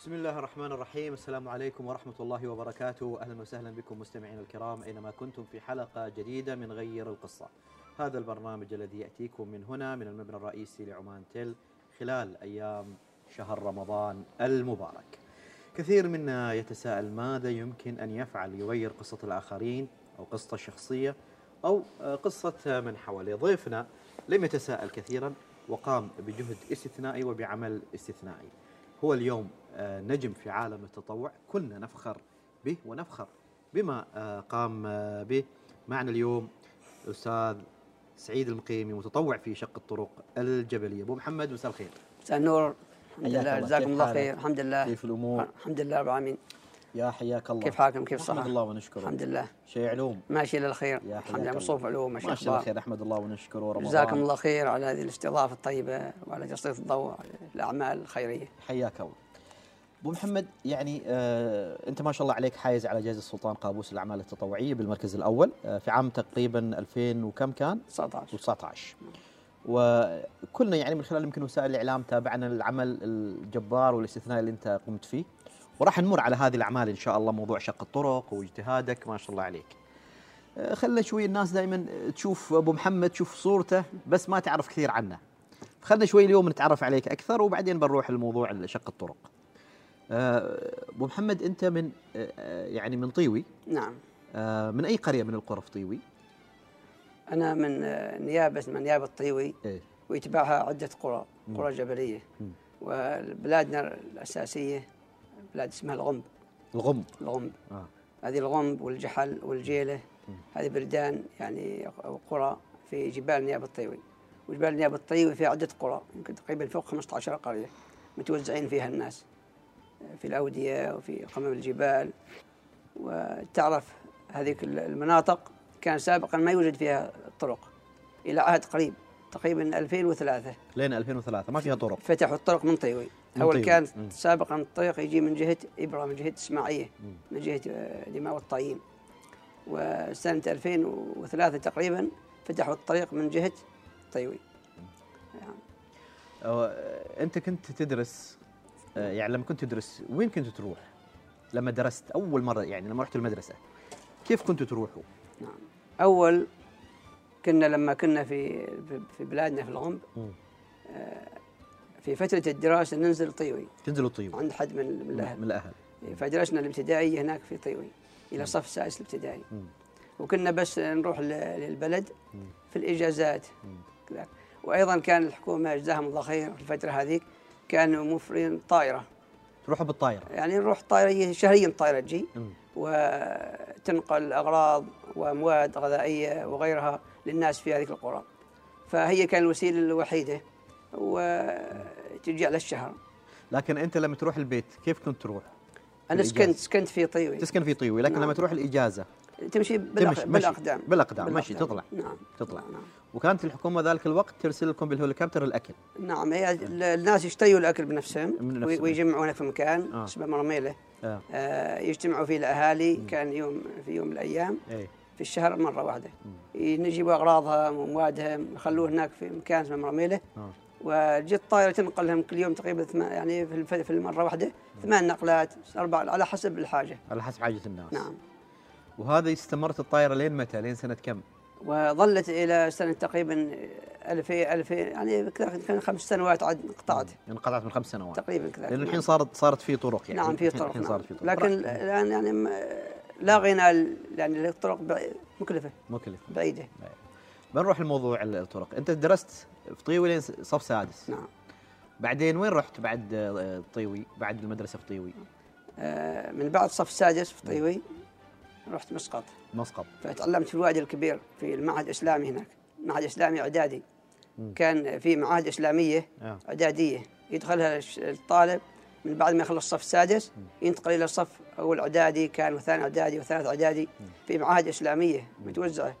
بسم الله الرحمن الرحيم السلام عليكم ورحمة الله وبركاته أهلا وسهلا بكم مستمعينا الكرام أينما كنتم في حلقة جديدة من غير القصة هذا البرنامج الذي يأتيكم من هنا من المبنى الرئيسي لعمان تل خلال أيام شهر رمضان المبارك كثير منا يتساءل ماذا يمكن أن يفعل يغير قصة الآخرين أو قصته الشخصية أو قصة من حوله ضيفنا لم يتساءل كثيرا وقام بجهد استثنائي وبعمل استثنائي هو اليوم آه، نجم في عالم التطوع. كلنا نفخر به ونفخر بما آه، قام آه، به. معنا اليوم الأستاذ سعيد المقيمي متطوع في شق الطرق الجبلية. أبو محمد مساء الخير. مساء النور. الحمد لله. الله. جزاكم الله؟ خير. الحمد لله. كيف الأمور؟ الحمد لله رب العالمين. يا حياك الله. كيف حالكم؟ كيف نحمد الصحة الله ونشكره. الحمد لله. شيء علوم. ماشي للخير. يا الحمد لله. مصروف. علوم ما شاء ماشي الله الله. خير أحمد الله ونشكره. رمضان. جزاكم الله خير على هذه الاستضافة الطيبة وعلى تسليط الضوء على الأعمال الخيرية. حياك الله. أبو محمد يعني آه أنت ما شاء الله عليك حايز على جائزه السلطان قابوس الاعمال التطوعية بالمركز الأول آه في عام تقريبا 2000 وكم كان؟ 19 19 وكلنا يعني من خلال يمكن وسائل الإعلام تابعنا العمل الجبار والاستثنائي اللي أنت قمت فيه. وراح نمر على هذه الأعمال إن شاء الله موضوع شق الطرق واجتهادك ما شاء الله عليك. آه، خلنا شوي الناس دائما تشوف أبو محمد تشوف صورته بس ما تعرف كثير عنه. خلنا شوي اليوم نتعرف عليك أكثر وبعدين بنروح لموضوع شق الطرق. آه، أبو محمد أنت من آه، يعني من طيوي. نعم. من أي قرية من القرى في طيوي؟ أنا من نيابة من نيابة طيوي إيه. ويتبعها عدة قرى. قرى جبلية. مم. وبلادنا الأساسية بلاد اسمها الغمب الغم الغمب آه. هذه الغمب والجحل والجيلة مم. هذه بلدان يعني قرى في جبال نيابة الطيوي. وجبال نيابة الطيوي فيها عدة قرى يمكن تقريبا فوق 15 قرية متوزعين فيها الناس في الأودية وفي قمم الجبال. وتعرف هذه المناطق كان سابقا ما يوجد فيها طرق إلى عهد قريب تقريبا 2003 لين 2003 ما فيها طرق. فتحوا الطرق من طيوي. طيوي. كان. سابقا الطريق يجي من جهة إبرة من جهة إسماعية مم. من جهة آه، دماء والطايين وسنة 2003 تقريبا فتحوا الطريق من جهة طيوي يعني أنت كنت تدرس آه، يعني لما كنت تدرس وين كنت تروح؟ لما درست أول مرة يعني لما رحت المدرسة كيف كنتوا تروحوا؟ نعم أول كنا لما كنا في في- بلادنا في الغمب. في فترة الدراسة ننزل طيوي. تنزلوا طيب عند حد من من من الأهل. فدرسنا الابتدائية هناك في طيوي إلى صف سادس الابتدائي. وكنا بس نروح للبلد مم. في مم. كذا وأيضا كان الحكومة جزاهم الله خير في الفترة هذيك كانوا موفرين طائرة. تروحوا بالطائرة. يعني نروح طائرة شهريا طائرة تجي. وتنقل أغراض وأمواد غذائية وغيرها للناس في هذه القرى. فهي كان الوسيلة الوحيدة. وتجي على الشهر لكن أنت لما تروح البيت كيف كنت تروح؟ الإجازة. سكنت سكنت في طيوي تسكن في طيوي لكن نعم. لما تروح الإجازة تمشي تمشي بالأق... مشي. بالأقدام بالأقدام، مشي، بالأقدام. تطلع. نعم تطلع. نعم وكانت الحكومة ذلك الوقت ترسل لكم بالهليكوبتر الأكل نعم هي ال- الناس يشتروا الأكل بنفسهم من وي- نفسهم. ويجمعونه في مكان آه. اسمه مرميلة آه آه، يجتمعوا فيه الأهالي كان يوم في يوم من الأيام إيه في الشهر مرة واحدة يجيبوا أغراضهم وأموادهم يخلوه هناك في مكان اسمه مرميلة آه وجت طائرة تنقلهم كل يوم تقريبا يعني في المرة واحدة ثمان نقلات أربع على حسب الحاجة. على حسب حاجة الناس. نعم. وهذا استمرت الطائره لين متى؟ لين سنة كم؟ وظلت إلى سنة تقريبا 2000 2000 يعني كان خمس سنوات عاد انقطعت. انقطعت من خمس سنوات. تقريبا كذا. لأن الحين صارت صارت في طرق يعني. نعم في طرق الحين نعم. صارت في طرق. لكن. الآن يعني لا غنى يعني الطرق بع- مكلفة. مكلف بعيدة. بنروح لموضوع الطرق. أنت درست في طيوي لين صف سادس. نعم. بعدين وين رحت بعد آه، طيوي بعد المدرسة في طيوي آه، من بعد صف سادس في طيوي رحت مسقط. مسقط. فتعلمت في الوادي الكبير في المعهد الإسلامي هناك. معهد إسلامي إعدادي. مم. كان في معاهد إسلامية آه. إعدادية. يدخلها الطالب من بعد ما يخلص الصف السادس ينتقل إلى الصف أول إعدادي كان وثاني إعدادي وثالث إعدادي في معاهد إسلامية متوزعة.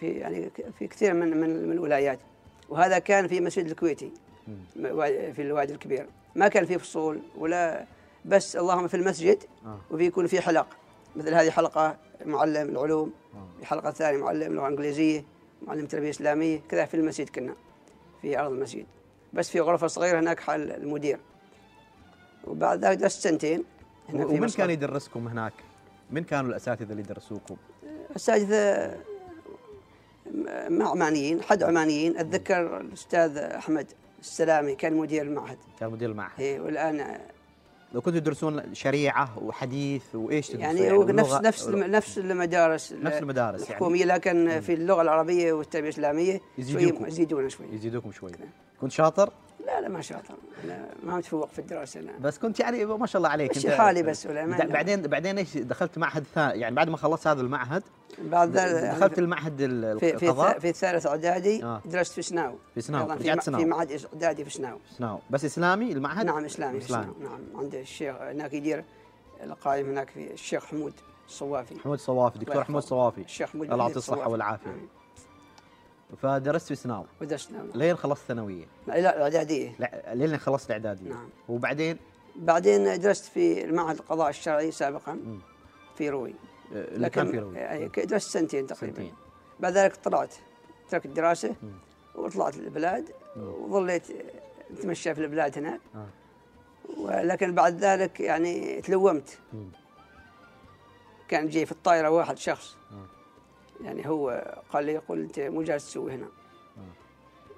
في يعني في كثير من من من الولايات. وهذا كان في مسجد الكويتي في الوادي الكبير ما كان في فصول ولا بس اللهم في المسجد آه. وفي يكون في حلق مثل هذه حلقة معلم العلوم آه. الحلقة الثانية معلم لغة إنجليزية معلم تربية إسلامية كذا في المسجد كنا في أرض المسجد بس في غرفة صغيرة هناك حال المدير وبعد ذلك درست سنتين هنا في ومن مصر. كان يدرسكم هناك؟ من كانوا الأساتذة اللي درسوكم؟ أساتذة مع عمانيين حد عمانيين. أتذكر الأستاذ أحمد السلامي كان مدير المعهد. كان مدير المعهد. إيه والآن لو كنتوا تدرسون شريعة وحديث وإيش تدرسون؟ يعني هو نفس نفس نفس المدارس نفس المدارس يعني. الحكومية لكن في اللغة العربية والتربية الإسلامية يزيدوكم. شوي يزيدون شوي. يزيدوكم شوي. نعم. كنت شاطر؟ لا لا ما شاطر. أنا ما متفوق في الدراسة أنا بس كنت يعني ما شاء الله عليك. مشي حالي بس ولا بعدين بعدين إيش دخلت معهد ثاني؟ يعني بعد ما خلصت هذا المعهد بعد دخلت المعهد ال- في في القضاء الث- في الثالث إعدادي آه. درست في سناو في سناو. في رجعت سناو. في معهد إعدادي في سناو سناو بس إسلامي المعهد نعم إسلامي في إسلامي سناو نعم عند الشيخ هناك يدير القائم هناك في الشيخ حمود الصوافي حمود صوافي دكتور حمود يحفظه. صوافي الشيخ حمود الله يعطيه الصوافي. الصحه والعافية نعم. فدرست في سناو ودرسنا لين خلصت ثانوية لا الاعداديه لا لين خلصت الاعداديه نعم. وبعدين بعدين درست في معهد القضاء الشرعي سابقا مم. في روي اللي كان في روي أي، درست سنتين تقريبا سنتين بعد ذلك طلعت تركت الدراسه. وطلعت البلاد. وظليت أتمشى في البلاد هناك آه. ولكن بعد ذلك يعني تلومت مم. كان جاي في الطائرة واحد شخص آه. يعني هو قال لي يقول أنت مو جالس تسوي هنا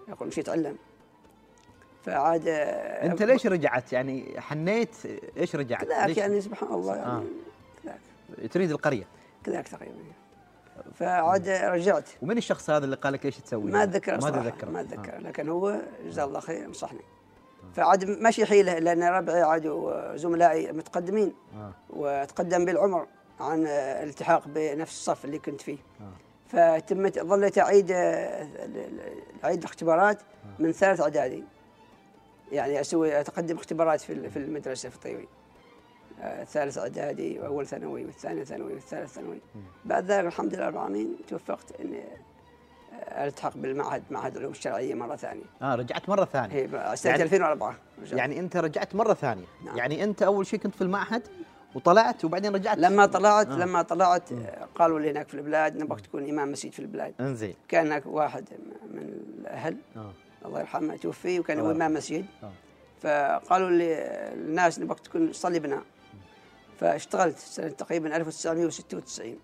يقول مشي اتعلم فعاد أنت ليش رجعت يعني حنيت إيش رجعت ليش يعني سبحان الله آه. يعني تريد القرية. كذاك تقريبا فعاد رجعت. ومن الشخص هذا اللي قال لك إيش تسوي؟ ما أتذكر ما صراحة، تذكر. ما أتذكر. لكن هو جزاه الله خير نصحني فعاد ماشي حيله لأن ربعي عادوا زملائي متقدمين. آه. وتقدم بالعمر عن الالتحاق بنفس الصف اللي كنت فيه. آه. فتمت ظليت أعيد أعيد الاختبارات من ثالث إعدادي. يعني أسوي أتقدم اختبارات في المدرسة في آه، ثالث إعدادي وأول ثانوي والثاني ثانوي والثالث ثانوي. بعد ذلك الحمد لله رب العالمين توفقت إني آه، ألتحق بالمعهد معهد العلوم الشرعية مرة ثانية. آه رجعت مرة ثانية. هي سنة يعني- 2004 رجعت. يعني أنت رجعت مرة ثانية. نعم. يعني أنت أول شيء كنت في المعهد وطلعت وبعدين رجعت؟ لما طلعت آه. لما طلعت آه، قالوا لي هناك في البلاد نبغاك تكون إمام مسجد في البلاد. إنزين. كان هناك واحد من الأهل آه. الله يرحمه توفي وكان هو الله إمام مسجد. آه. فقالوا لي الناس نبغاك تكون تصلي بنا. فاشتغلت سنة تقريبا 1996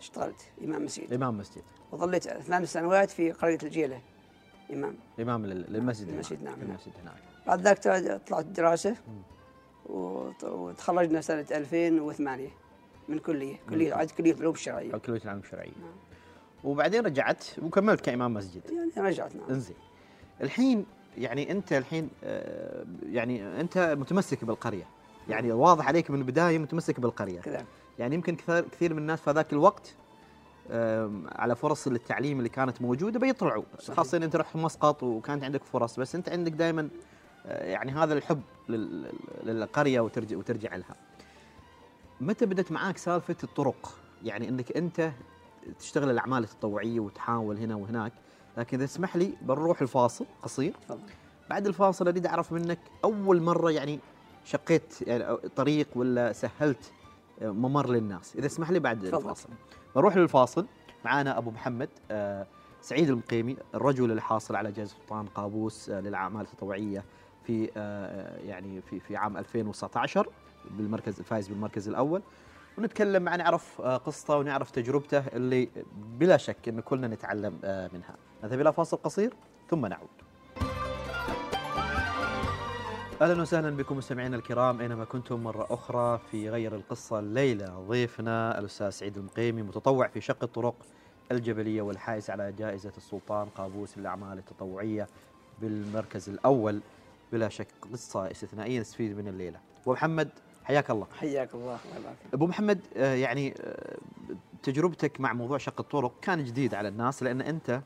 اشتغلت إمام مسجد. إمام مسجد. وظليت ثمان سنوات في قرية الجيلة. إمام. إمام لل- للمسجد. المسجد، نعم، نعم. المسجد هناك. بعد ذاك طلعت دراسه وط- وتخرجنا سنة 2008 من كلية. كلية عاد كلية العلوم الشرعيه كلية العلوم الشرعيه وبعدين رجعت وكملت كإمام مسجد. يعني رجعت نعم. انزين. الحين يعني أنت الحين آه، يعني أنت متمسك بالقرية. يعني واضح عليك من البداية متمسك بالقرية كذا يعني يمكن كثير كثير من الناس في ذاك الوقت على فرص التعليم اللي كانت موجودة بيطلعوا صحيح. خاصة إن أنت رحت مسقط وكانت عندك فرص بس أنت عندك دائما يعني هذا الحب لل- للقرية وترجع وترجع لها. متى بدت معاك سالفة الطرق؟ يعني إنك أنت تشتغل الأعمال التطوعية وتحاول هنا وهناك، لكن إذا تسمح لي بنروح الفاصل قصير بعد الفاصل أريد أعرف منك أول مرة يعني شقيت يعني طريق ولا سهلت ممر للناس. إذا اسمح لي بعد تفضل. الفاصل. نروح للفاصل. معانا أبو محمد آه، سعيد المقيمي الرجل اللي حاصل على جائزة سلطان قابوس آه، للأعمال التطوعية في آه، يعني في في عام 2019 بالمركز الفائز بالمركز الأول. ونتكلم معه نعرف آه، قصته ونعرف تجربته اللي بلا شك إن كلنا نتعلم آه، منها. نذهب إلى فاصل قصير ثم نعود. أهلا وسهلا بكم مستمعينا الكرام أينما كنتم مرة أخرى في غير القصة الليلة. ضيفنا الأستاذ سعيد المقيمي متطوع في شق الطرق الجبلية والحائز على جائزة السلطان قابوس للأعمال التطوعية بالمركز الأول. بلا شك قصة استثنائية نستفيد من الليلة. أبو محمد حياك الله. حياك الله. أبو محمد آه، يعني آه، تجربتك مع موضوع شق الطرق كان جديد على الناس لأن أنت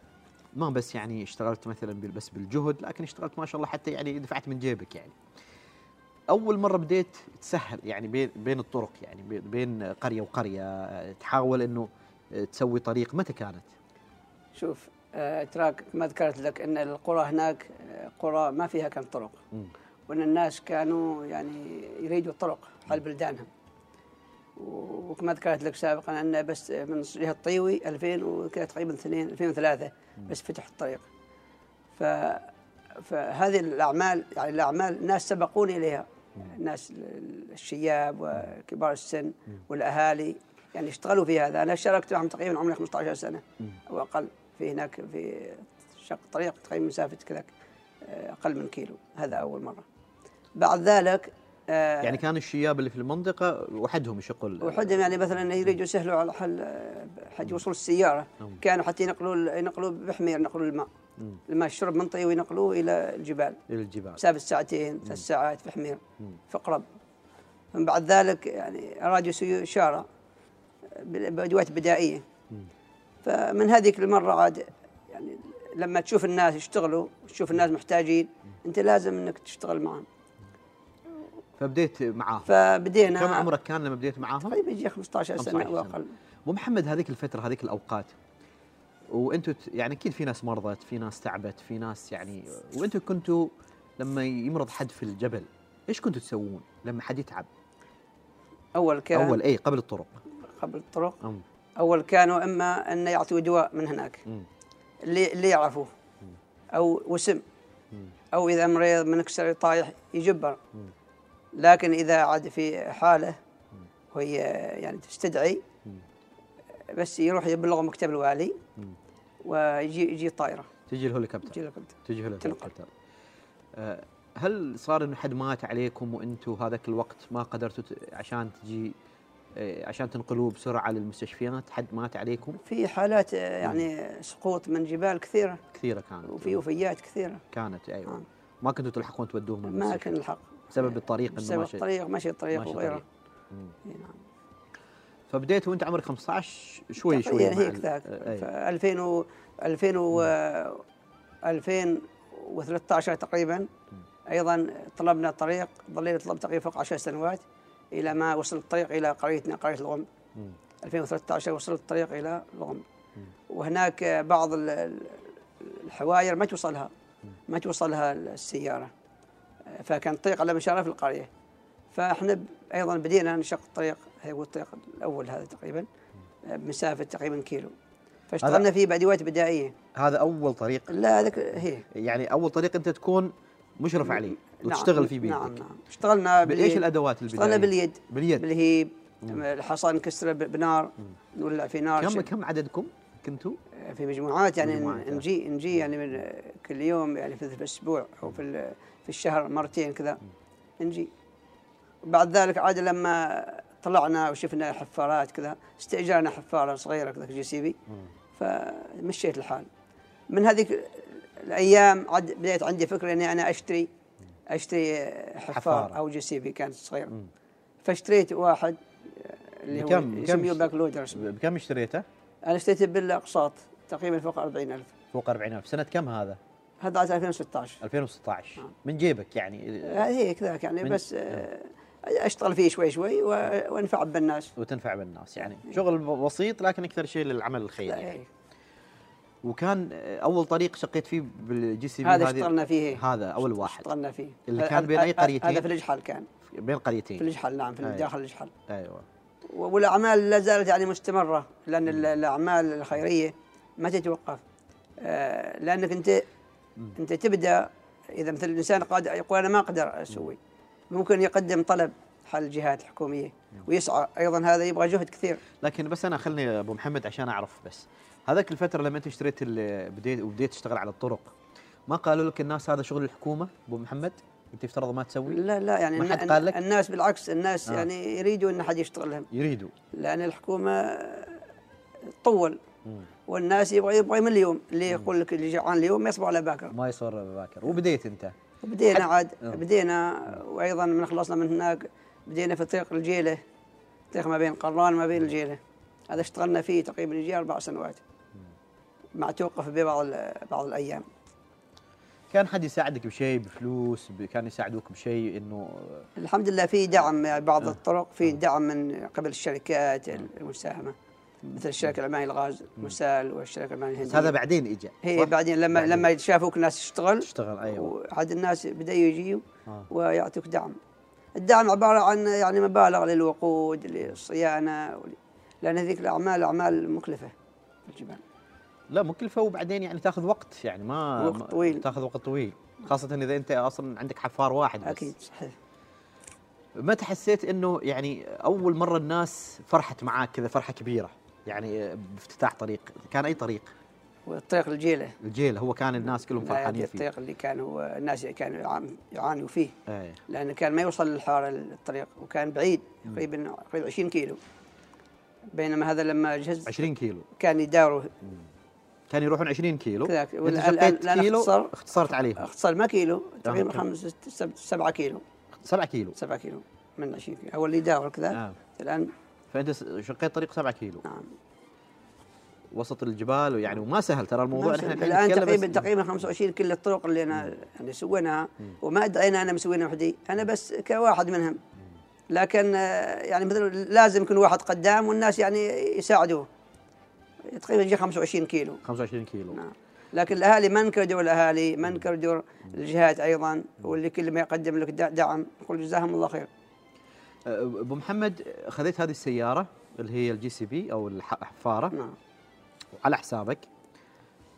ما بس يعني اشتغلت مثلا بس بالجهد لكن اشتغلت ما شاء الله حتى يعني دفعت من جيبك يعني. أول مرة بديت تسهل يعني بين بين الطرق يعني بين- قرية وقرية آه، تحاول إنه آه، تسوي طريق. متى كانت؟ شوف آه، تراك ما ذكرت لك إن القرى هناك آه، قرى ما فيها كان طرق. وإن الناس كانوا يعني يريدوا الطرق حول بلدانهم وكما ذكرت لك سابقا أن بس من جهه الطيوي 2000 وكذا تقريبا 2 2003 بس فتح الطريق. ف فهذه الأعمال يعني الأعمال الناس سبقوني إليها. الناس الشياب وكبار السن والأهالي يعني اشتغلوا في هذا. أنا شاركت معهم تقريبا عمري 15 سنة. أو أقل في هناك في شق طريق تقريبا مسافة كذا آه، أقل من كيلو. هذا أول مرة. بعد ذلك آه يعني كان الشياب اللي في المنطقة وحدهم يشقوا وحدهم يعني مثلا يريدوا يسهلوا على حل حد وصول السيارة نعم. كانوا حتى ينقلوا ينقلوا بحمير ينقلوا الماء. الماء الشرب من طي وينقلوه إلى الجبال. إلى الجبال. مسافه ساعتين ثلاث ساعات في حمير في اقرب ثم بعد ذلك يعني ارادوا يسووا اشاره بأدوات بدائية. فمن هذيك المرة عاد يعني لما تشوف الناس يشتغلوا تشوف الناس محتاجين أنت لازم إنك تشتغل معهم فبديت معاهم. فبدينا. كم عمرك كان لما بديت معاهم؟ تقريبا يجي 15 سنة أو أقل. أبو محمد هذيك الفترة هذيك الأوقات وأنتم يعني أكيد في ناس مرضت في ناس تعبت في ناس يعني وأنتم كنتوا لما يمرض حد في الجبل إيش كنتوا تسوون لما حد يتعب؟ أول كان أول إي قبل الطرق. قبل الطرق. أم. أول كانوا إما أن يعطوا دواء من هناك. اللي اللي يعرفوه. أو وسم. أو إذا مريض من كسر طايح يجبر. لكن إذا عاد في حالة وهي يعني تستدعي بس يروح يبلغ مكتب الوالي ويجي يجي الطائرة. تجي الهليكوبتر تجي الهليكوبتر تجي الهليكوبتر أه هل صار إنه حد مات عليكم وأنتم هذاك الوقت ما قدرتوا عشان تجي آه، عشان تنقلوه بسرعة للمستشفيات حد مات عليكم؟ في حالات آه، يعني سقوط من جبال كثيرة. كثيرة كانت. وفي وفيات كثيرة. كانت أيوه. آه. ما كنتوا تلحقون تودوهم ما كان الحق بسبب الطريق إنه بسبب الطريق ماشي الطريق وغيره. نعم. فبديت وانت عمرك 15 شوي شوي هيك ذاك. ف 2000 و 2000 و 2013 تقريبا. أيضا طلبنا الطريق ظلينا طلب تقريبا فوق 10 سنوات إلى ما وصل الطريق إلى قريتنا قرية الغم. 2013 وصل الطريق إلى الغم. وهناك بعض الحواير ما توصلها. ما توصلها السيارة. فكان الطريق على مشارف القرية. فإحنا أيضا بدينا نشق الطريق هو الطريق الأول هذا تقريبا بمسافة تقريبا كيلو. فاشتغلنا فيه بادوات بدائية. هذا أول طريق؟ لا هذاك هي. يعني أول طريق أنت تكون مشرف عليه نعم وتشتغل فيه بيدك. نعم نعم. اشتغلنا بإيش الأدوات البدائيه؟ اشتغلنا باليد. باليد. بالهيب الحصى نكسره بنار نولع في نار كم كم عددكم؟ كنتوا؟ في مجموعات يعني مجموعات نجي نجي يعني من كل يوم يعني في الأسبوع أو في في الشهر مرتين كذا نجي. بعد ذلك عاد لما طلعنا وشفنا حفارات كذا استاجرنا حفارة صغيرة كذا JCB فمشيت الحال. من هذيك الأيام عاد بديت عندي فكرة إني أنا أشتري أشتري حفار, حفار. أو JCB كانت صغير فاشتريت واحد اللي هو يسميه back loader بكم اشتريته؟ أنا اشتريته بالأقساط تقريبا فوق 40000 فوق 40000 سنة كم هذا؟ هذا 2016 2016 آه. من جيبك يعني؟ هيك ذاك يعني بس آه. أشتغل فيه شوي شوي وأنفع بالناس. وتنفع بالناس يعني. شغل بسيط لكن أكثر شيء للعمل الخيري يعني. وكان أول طريق شقيت فيه بال JCB هذا اشتغلنا فيه. هذا أول واحد. اشتغلنا فيه. اللي كان بين اي قريتين. هذا في الجحل كان. بين قريتين. في الجحل نعم في أيوة. داخل الجحل أيوه. والأعمال لا زالت يعني مستمرة لأن الأعمال الخيرية ما تتوقف. آه، لأنك انت أنت تبدأ إذا مثل الإنسان قادر يقول أنا ما أقدر أسوي. ممكن يقدم طلب حل الجهات الحكومية ويسعى. أيضا هذا يبغى جهد كثير. لكن بس أنا خلني أبو محمد عشان أعرف بس. هذاك الفترة لما أنت اشتريت بديت وبديت تشتغل على الطرق ما قالوا لك الناس هذا شغل الحكومة أبو محمد؟ انت يفترض ما تسوي؟ لا لا يعني ما حد قال لك؟ الناس بالعكس الناس آه. يعني يريدوا إن حد يشتغل لهم. يريدوا. لأن الحكومة تطول. والناس يبغى يبغى من اليوم. اللي يقول لك اللي جوعان اليوم ما يصبر على باكر. ما يصبر على باكر. وبديت أنت؟ بدينا عاد آه. بدينا وأيضا من خلصنا من هناك بدينا في طريق الجيلة. طريق ما بين قران ما بين الجيلة. هذا اشتغلنا فيه تقريبا يجي أربع سنوات. مع توقف ببعض بعض الأيام. كان حد يساعدك بشيء بفلوس كان يساعدوك بشيء إنه الحمد لله في دعم يعني بعض آه. الطرق في آه. دعم من قبل الشركات المساهمة مثل الشركة العمانية الغاز مسال والشركة العمانية الهندية. هذا بعدين اجى هي بعدين لما بعدين. لما شافوك الناس تشتغل تشتغل أيوه. وعاد الناس بدأوا يجيوا آه. ويعطوك دعم. الدعم عبارة عن يعني مبالغ للوقود للصيانة لأن هذيك الأعمال أعمال مكلفة في الجبال. لا مكلفه وبعدين يعني تاخذ وقت يعني ما وقت طويل. تاخذ وقت طويل. خاصة إذا أنت أصلا عندك حفار واحد بس. أكيد صحيح. متى حسيت إنه يعني أول مرة الناس فرحت معاك كذا فرحة كبيرة؟ يعني بافتتاح طريق كان أي طريق؟ والطريق الجيلة. الجيل هو كان الناس كلهم فرحانين فيه. الطريق اللي كان هو الناس كانوا يعان- يعانوا فيه. إيه. لأنه كان ما يوصل للحارة الطريق وكان بعيد تقريبا تقريبا 20 كيلو. بينما هذا لما جهز 20 كيلو. كان يداوره. كان يروحون 20 كيلو. كذاك كيلو اختصر اختصرت عليهم. اختصر ما كيلو تقريبا. خمس سبعة كيلو. 7 كيلو. 7 كيلو من 20 كيلو. هو اللي يداور كذا. آه. الآن فأنت شقيت طريق 7 كيلو. نعم. وسط الجبال ويعني وما سهل ترى الموضوع. الآن نتكلم تقريبا تقريبا 25 كل الطرق اللي أنا يعني سويناها. وما ادعينا أنا مسوينها وحدي. أنا بس كواحد منهم. لكن آه، يعني مثل لازم يكون واحد قدام والناس يعني يساعدوه. تقريبا يجي 25 كيلو. 25 كيلو. نعم. لكن الأهالي ما انكروا دور الاهالي ما انكروا الجهات أيضا واللي كل ما يقدم لك دع- دعم. نقول جزاهم الله خير. أه، أبو محمد خذيت هذه السيارة اللي هي ال JCB أو الح- الحفاره نعم. على حسابك.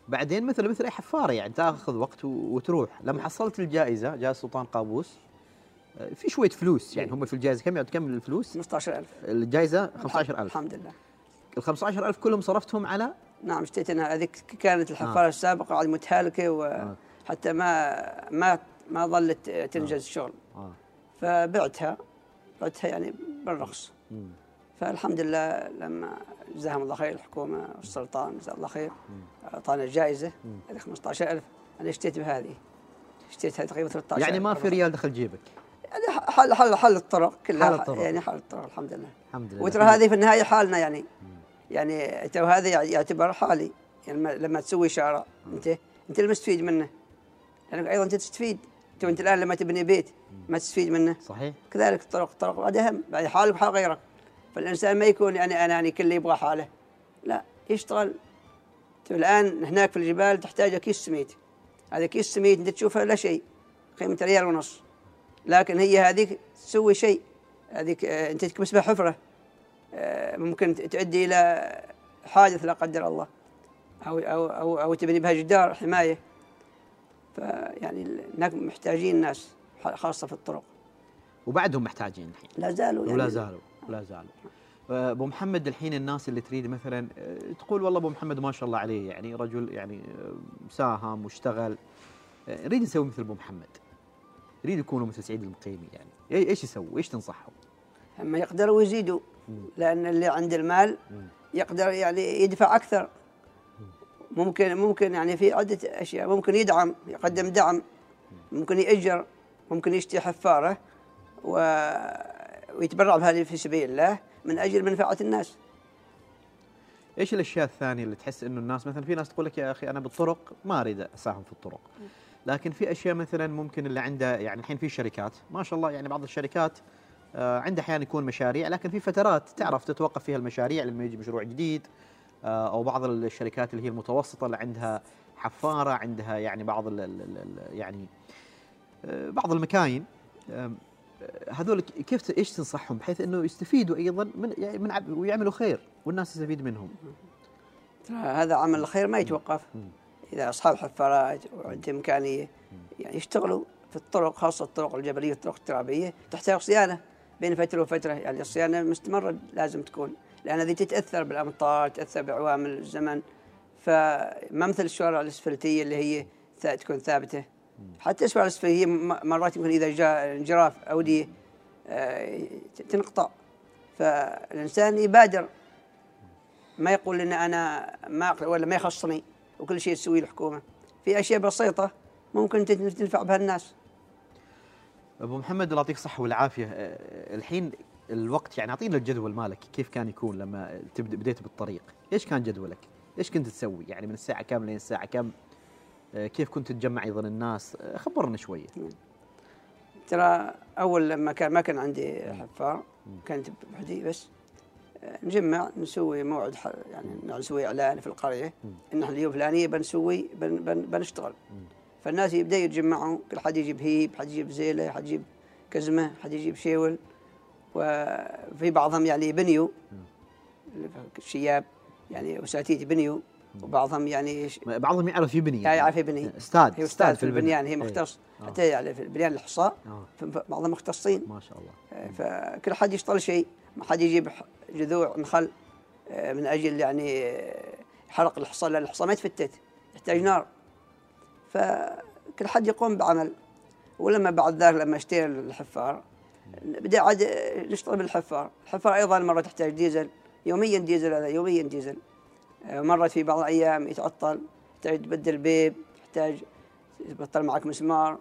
بعدين مثل مثل أي حفارة يعني تأخذ وقت وتروح. لما حصلت الجائزة جائزه سلطان قابوس أه، في شوية فلوس يعني هم في الجائزة كم كم الفلوس؟ 15000 الجائزة 15000 الحمد لله. ال 15000 كلهم صرفتهم على نعم اشتريت أنا هذيك كانت الحفارة السابقة عاد متهالكة وحتى ما ما ما ظلت تنجز الشغل آه. فبعتها بعتها يعني بالرخص. مم. فالحمد لله لما جزاهم الله خير الحكومة والسلطان جزاه الله خير أعطانا الجائزه هذه 15000 أنا اشتريت بهذه. اشتريتها تقريبا 13 يعني ما في ريال دخل جيبك؟ يعني حل حل حل الطرق كلها. حل الطرق. يعني حل الطرق الحمد لله. الحمد لله. وترى هذه في النهاية حالنا يعني. يعني تو هذا يعتبر حالي. يعني لما- تسوي شارع انت أنت المستفيد منه. لأنك أيضا أنت تستفيد. تو أنت الآن لما تبني بيت ما تستفيد منه. صحيح. كذلك الطرق الطرق بعد اهم بعد حالك وحال غيرك. فالإنسان ما يكون يعني اناني كله يبغى حاله. لا يشتغل. تو الآن هناك في الجبال تحتاج كيس سميد. هذا كيس سميد أنت تشوفه لا شيء. قيمة ريال ونص. لكن هي هذيك تسوي شيء. هذيك آه، أنت تكبس بها حفرة. ممكن تؤدي إلى حادث لا قدر الله. أو أو أو, أو تبني بها جدار حماية. فيعني هناك محتاجين الناس خاصة في الطرق. وبعدهم محتاجين الحين. لا زالوا يعني. ولا زالوا ولا زالوا. آه، أبو محمد الحين الناس اللي تريد مثلا آه، تقول والله أبو محمد ما شاء الله عليه يعني رجل يعني آه، ساهم واشتغل آه، نريد نسوي مثل أبو محمد. يريد يكونوا مثل سعيد المقيمي يعني. إيش يسوي؟ إيش تنصحهم؟ هم يقدروا يزيدوا لأن اللي عند المال يقدر يعني يدفع أكثر. ممكن ممكن يعني في عدة أشياء. ممكن يدعم يقدم دعم. ممكن يأجر. ممكن يشتري حفارة و... ويتبرع بهذه في سبيل الله من أجل منفعة الناس. إيش الأشياء الثانية اللي تحس إنه الناس مثلا في ناس تقول لك يا أخي أنا بالطرق ما أريد أساهم في الطرق. لكن في أشياء مثلا ممكن اللي عنده يعني الحين في شركات. ما شاء الله يعني بعض الشركات عنده أحيانا يكون مشاريع لكن في فترات تعرف تتوقف فيها المشاريع لما يجي مشروع جديد آه أو بعض الشركات اللي هي المتوسطة اللي عندها حفارة عندها يعني بعض ال ال ال يعني آه بعض المكاين. آه، هذول كيف إيش تنصحهم؟ بحيث إنه يستفيدوا أيضا من يعني من ويعملوا خير والناس تستفيد منهم. هذا عمل الخير ما يتوقف. إذا أصحاب حفارات وعندهم إمكانية يعني يشتغلوا في الطرق خاصة الطرق الجبلية الطرق الترابية تحتاج صيانة. بين فترة وفترة. يعني الصيانة مستمرة لازم تكون لأن هذه تتأثر بالأمطار تتأثر بعوامل الزمن. فما مثل الشوارع الإسفلتية اللي هي تكون ثابتة. حتى الشوارع الإسفلتية مرات يمكن إذا جاء انجراف اوديه آه، تنقطع. فالإنسان يبادر. ما يقول إن أنا ما ولا ما يخصني وكل شيء تسويه الحكومة. في أشياء بسيطة ممكن تن- تنفع بها الناس أبو محمد الله يعطيك الصحة والعافية. آه، الحين الوقت يعني اعطينا الجدول مالك كيف كان يكون لما تبدا بديت بالطريق؟ إيش كان جدولك؟ إيش كنت تسوي؟ يعني من الساعة كم لين الساعة كم آه، كيف كنت تجمع أيضا الناس؟ خبرنا شوية. ترى أول لما كان ما كان عندي حفار كنت بوحدي بس نجمع نسوي موعد يعني نسوي إعلان في القرية. إن إحنا اليوم الفلانيه بنسوي بن بن بنشتغل. فالناس يبدأوا يتجمعوا كل حد يجيب هيب حد يجيب زيلة حد يجيب كزمة حد يجيب شيول. وفي بعضهم يعني بنيوا الشياب يعني اساتيد بنيوا وبعضهم يعني بعضهم يعرف يبني لا يعرف يبني أستاذ هي أستاذ في البنيان هي إيه. مختص. آه. حتى يعني في البنيان الحصاء آه. بعضهم مختصين. ما شاء الله. فكل حد يشتغل شيء. ما حد يجيب جذوع نخل آه، من أجل يعني آه، حرق الحصى لأن الحصى ما يتفتت. يحتاج نار. فكل حد يقوم بعمل. ولما بعد ذلك لما اشتري الحفار. بدأ عاد نشتغل بالحفار. الحفار أيضا مرة تحتاج ديزل. يوميا ديزل هذا يوميا ديزل. آه، مرات في بعض الأيام يتعطل. تحتاج تبدل بيب تحتاج يبطل معك مسمار.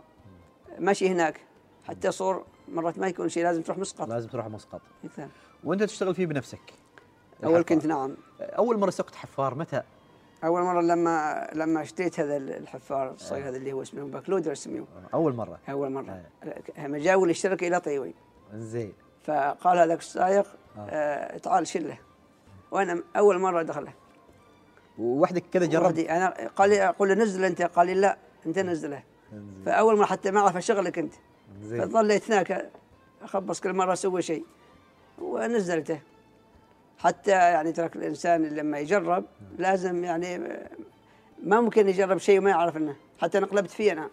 ماشي هناك. حتى صور مرات ما يكون شيء لازم تروح مسقط. لازم تروح مسقط. وأنت تشتغل فيه بنفسك. أول. كنت نعم. أول مرة سقت حفار متى؟ أول مرة لما لما اشتريت هذا الحفار الصغير هذا اللي هو اسمه باكلودر اسمه؟ أول مرة. أول مرة. هم جاوا الشركة إلى طيوي. زين. فقال هذاك السائق آه. آه تعال شله. وأنا أول مرة دخله. ووحدك كذا جربت؟ أنا قال لي أقول له نزل أنت. قال لي لا أنت نزله. فأول مرة حتى ما أعرف اشغلك أنت. زين. فظليت هناك أخبص كل مرة أسوي شيء. ونزلته. حتى يعني ترك الإنسان لما يجرب لازم يعني ما ممكن يجرب شيء وما يعرف إنه. حتى انقلبت فيه أنا.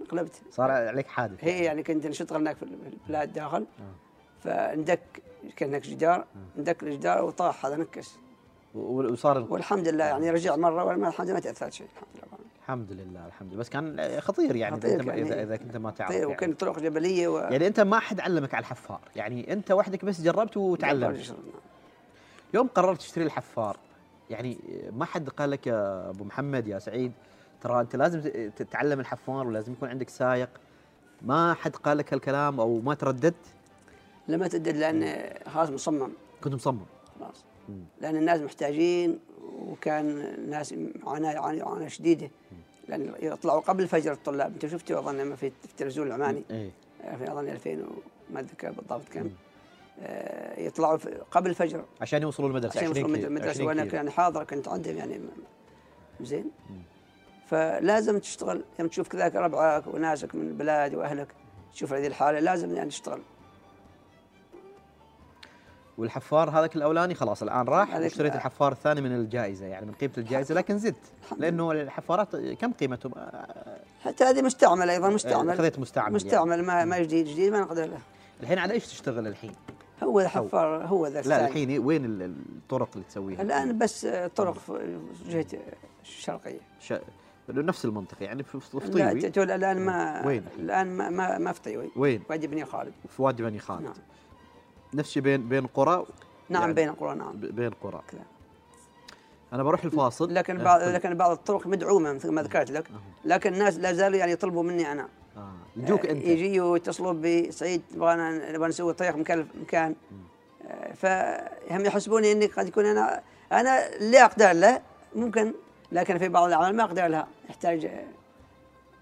انقلبت صار عليك حادث هي يعني. كنت نشتغل هناك في البلاد داخل. فندك كان هناك جدار. ندك الجدار وطاح هذا نكس. وصار والحمد لله يعني رجع مرة ولا الحمد لله ما تأثرت شيء الحمد لله. الحمد لله الحمد لله. بس كان خطير يعني خطير إذا, أنت ما يعني. اذا إذا كنت ما تعرف يعني. وكانت طرق جبلية و يعني أنت ما حد علمك على الحفار. يعني أنت وحدك بس جربت وتعلمت. يوم قررت تشتري الحفار يعني ما حد قال لك يا أبو محمد يا سعيد ترى أنت لازم تتعلم الحفار ولازم يكون عندك سايق. ما حد قال لك هالكلام أو ما ترددت؟ لما تدد لأن خلاص مصمم. كنت مصمم. خلاص. لأن الناس محتاجين وكان الناس معاناة يعاني معاناة شديدة. لأن يطلعوا قبل الفجر الطلاب. أنت شفتوا أظن لما في التلفزيون العماني؟ إيه. في أظن 2000 وما أتذكر بالضبط كم. يطلعوا في- قبل الفجر عشان يوصلوا المدرسة عشان 20 يوصلوا المدرسة 20 وأنا. كان حاضر كنت عندهم يعني زين فلازم تشتغل يوم تشوف كذاك ربعك وناسك من البلاد وأهلك تشوف هذه الحالة لازم يعني تشتغل والحفار هذاك الأولاني خلاص الآن راح واشتريت. الحفار الثاني من الجائزة يعني من قيمة الجائزة لكن زدت لأنه الحفارات كم قيمتهم؟ آه، حتى هذه مستعمل أيضا مستعمل اخذت مستعمل مستعمل ما ما جديد جديد ما نقدر له يعني. الحين على إيش تشتغل الحين؟ هو حفار هو ذا لا. الحين وين ال- الطرق اللي تسويها؟ الآن بس طرق في جهة الشرقية. ش... نفس المنطقة يعني في في لا طيوي؟ تقول الآن ما وين؟ الآن ما ما, ما في طيوي. وين؟ وادي بني خالد. في وادي بني خالد. نعم. نفس الشيء بين بين قرى؟ نعم يعني بين القرى نعم. بين قرى. كذا. أنا بروح الفاصل. لكن بعض كل- لكن بعض الطرق مدعومة مثل ما ذكرت لك. لكن الناس لا زالوا يعني يطلبوا مني أنا. يجوك آه، أنت يجي يتصلوا بسعيد نبغى نبغى نسوي طريق مكان مكان آه، فهم يحسبوني إني قد يكون أنا أنا اللي أقدر له ممكن لكن في بعض الأعمال ما أقدر لها يحتاج آه،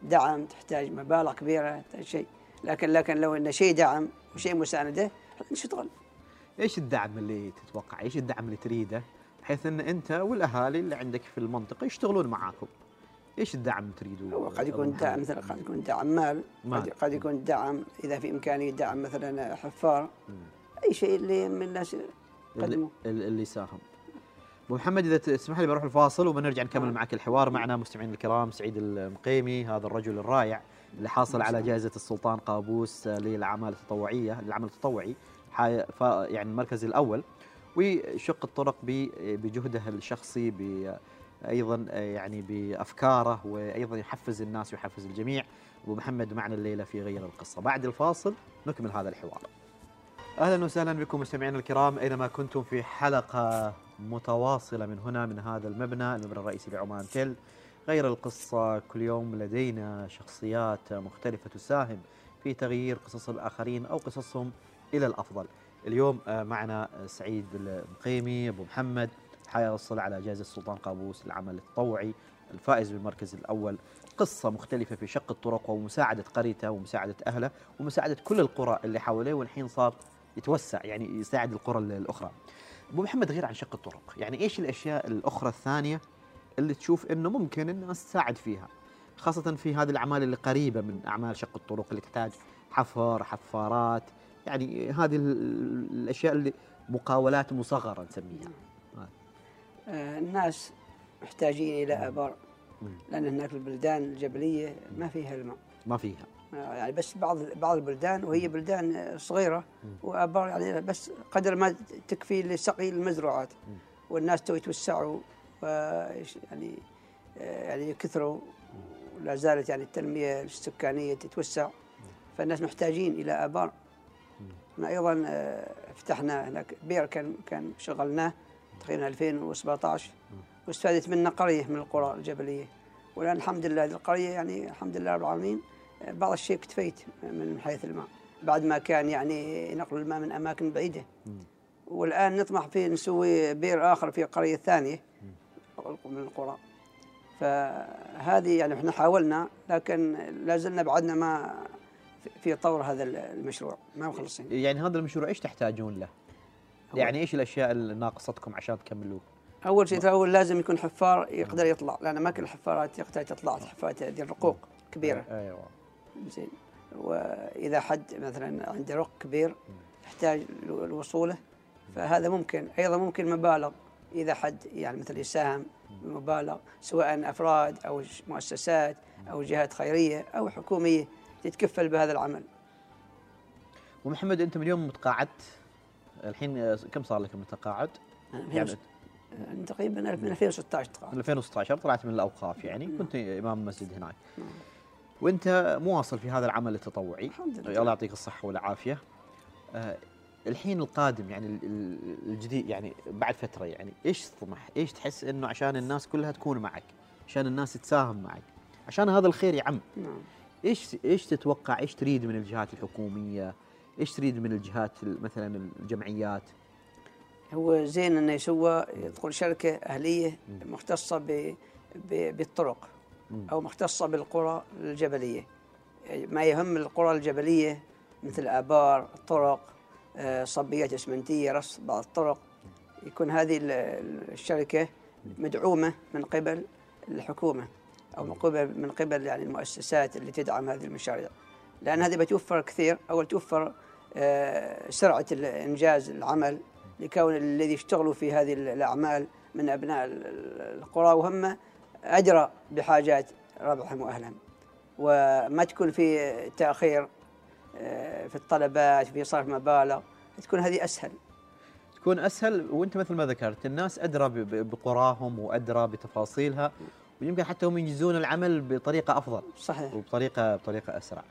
دعم تحتاج مبالغ كبيرة تحتاج شيء لكن لكن لو إنه شيء دعم وشيء مساندة نشتغل إيش الدعم اللي تتوقع؟ إيش الدعم اللي تريده؟ بحيث إن أنت والأهالي اللي عندك في المنطقة يشتغلون معاكم. إيش الدعم تريدوه؟ هو قد يكون دعم؟ مثلا قد يكون دعم مال. قد, قد يكون دعم إذا في إمكانية دعم مثلا حفار أي شيء اللي من الناس يقدموا اللي, اللي ساهم. أبو محمد إذا تسمح لي بروح الفاصل وبنرجع نكمل آه. معك الحوار معنا مستمعين الكرام سعيد المقيمي هذا الرجل الرائع اللي حاصل على جائزة السلطان قابوس للاعمال التطوعية للعمل التطوعي يعني المركز الأول وشق الطرق بجهده الشخصي ب أيضا آه، يعني بأفكاره وأيضا يحفز الناس ويحفز الجميع. أبو محمد معنا الليلة في غير القصة. بعد الفاصل نكمل هذا الحوار. أهلا وسهلا بكم مستمعينا الكرام أينما كنتم في حلقة متواصلة من هنا من هذا المبنى. المبنى الرئيسي لعمان تل. غير القصة كل يوم لدينا شخصيات مختلفة تساهم في تغيير قصص الآخرين أو قصصهم إلى الأفضل. اليوم آه، معنا سعيد المقيمي أبو محمد حيصل على جائزة السلطان قابوس للعمل التطوعي الفائز بالمركز الأول قصة مختلفة في شق الطرق ومساعدة قريته ومساعدة أهله ومساعدة كل القرى اللي حواليه والحين صار يتوسع يعني يساعد القرى الأخرى. أبو محمد غير عن شق الطرق، يعني إيش الأشياء الأخرى الثانية اللي تشوف إنه ممكن الناس تساعد فيها؟ خاصة في هذه الأعمال اللي قريبة من أعمال شق الطرق اللي تحتاج حفر حفارات يعني هذه ال- الأشياء اللي مقاولات مصغرة نسميها الناس محتاجين إلى أبار. لأن هناك البلدان الجبلية ما فيها الماء. ما فيها. يعني بس بعض بعض البلدان وهي بلدان صغيرة وأبار يعني بس قدر ما تكفي لسقي المزروعات. والناس تو يتوسعوا يعني يعني يكثروا. ولا زالت يعني التنمية السكانية تتوسع. فالناس محتاجين إلى أبار. إحنا أيضا آه، فتحنا هناك بئر كان كان شغلناه. تقريبا 2017 واستفادت منه قرية من القرى الجبلية. والآن الحمد لله هذه القرية يعني الحمد لله رب العالمين بعض الشيء اكتفيت من حيث الماء. بعد ما كان يعني نقل الماء من أماكن بعيدة. والآن نطمح في نسوي بئر آخر في قرية ثانية من القرى. فهذه يعني إحنا حاولنا لكن لا زلنا بعدنا ما في طور هذا المشروع ما مخلصين. يعني هذا المشروع إيش تحتاجون له؟ يعني إيش الأشياء اللي ناقصتكم عشان تكملوه؟ أول شيء أول لازم يكون حفار يقدر يطلع لأن ما كل الحفارات تقدر تطلع حفارات هذه الرقوق كبيرة. أيوه. زين. وإذا حد مثلا عنده رق كبير يحتاج لوصوله فهذا ممكن. أيضا ممكن مبالغ. إذا حد يعني مثل يساهم بمبالغ سواء أفراد أو مؤسسات أو جهات خيرية أو حكومية تتكفل بهذا العمل. ومحمد أنت من يوم تقاعدت الحين كم صار لك من تقاعد؟ يعني تقريبا من 2016 تقاعد 2016 طلعت من الأوقاف يعني. كنت إمام مسجد هناك نعم. وأنت مواصل في هذا العمل التطوعي الحمد لله الله يعطيك الصحة والعافية آه الحين القادم يعني الجديد يعني بعد فترة يعني إيش تطمح؟ إيش تحس إنه عشان الناس كلها تكون معك؟ عشان الناس تساهم معك؟ عشان هذا الخير يعم نعم إيش إيش تتوقع إيش تريد من الجهات الحكومية إيش تريد من الجهات مثلا الجمعيات؟ هو زين إنه يسوى يدخل شركة أهلية مختصة ب بالطرق أو مختصة بالقرى الجبلية. ما يهم القرى الجبلية مثل آبار الطرق آه، صبيات اسمنتيه رص بعض الطرق. يكون هذه الشركة مدعومة من قبل الحكومة أو من قبل من قبل يعني المؤسسات اللي تدعم هذه المشاريع. لأن هذه بتوفر كثير. أول توفر آه، سرعة انجاز العمل لكون الذي يشتغلوا في هذه الأعمال من أبناء القرى وهم أجرى بحاجات ربعهم وأهلهم. وما تكون في تأخير آه، في الطلبات في صرف مبالغ تكون هذه أسهل. تكون أسهل. وأنت مثل ما ذكرت الناس أدرى بقراهم وأدرى بتفاصيلها ويمكن حتى هم ينجزون العمل بطريقة أفضل صحيح. وبطريقه بطريقة أسرع.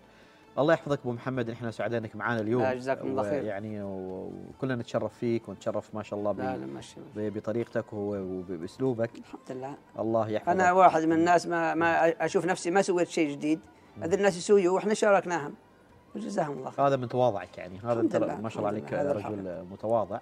الله يحفظك أبو محمد إحنا سعداء انك معنا اليوم جزاكم الله خير. يعني وكلنا نتشرف فيك ونتشرف ما شاء الله لا لا بطريقتك وبأسلوبك. الحمد لله. الله يحفظك. أنا واحد من الناس ما ما أشوف نفسي ما سويت شيء جديد. هذا الناس يسويوا وإحنا شاركناهم. وجزاهم الله خير. هذا من تواضعك يعني. هذا انت ما شاء الله عليك رجل متواضع.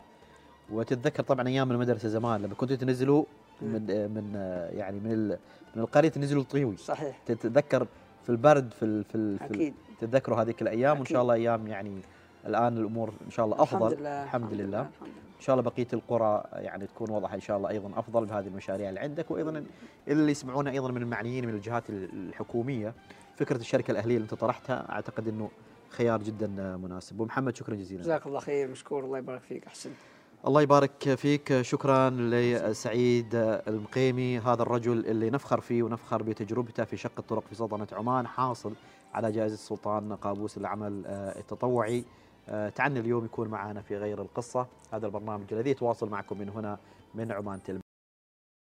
وتتذكر طبعا أيام المدرسة زمان لما كنتوا تنزلوا من من يعني من من القرية تنزلوا الطيوي. صحيح. تتذكر في البرد في في, في أكيد. تتذكروا هذيك الأيام وإن شاء الله أيام يعني الآن الأمور إن شاء الله أفضل. الحمد لله الحمد لله, إن شاء الله بقية القرى يعني تكون وضعها إن شاء الله أيضا أفضل بهذه المشاريع اللي عندك وأيضا اللي يسمعونا أيضا من المعنيين من الجهات الحكومية. فكرة الشركة الأهلية اللي أنت طرحتها أعتقد إنه خيار جدا مناسب. ومحمد شكرا جزيلا جزاك الله خير مشكور الله يبارك فيك أحسنت. الله يبارك فيك شكرا لسعيد المقيمي هذا الرجل اللي نفخر فيه ونفخر بتجربته في شق الطرق في سلطنة عمان حاصل على جائزة السلطان قابوس العمل آه، التطوعي. آه، تعني اليوم يكون معنا في غير القصة. هذا البرنامج الذي يتواصل معكم من هنا من عمان تلم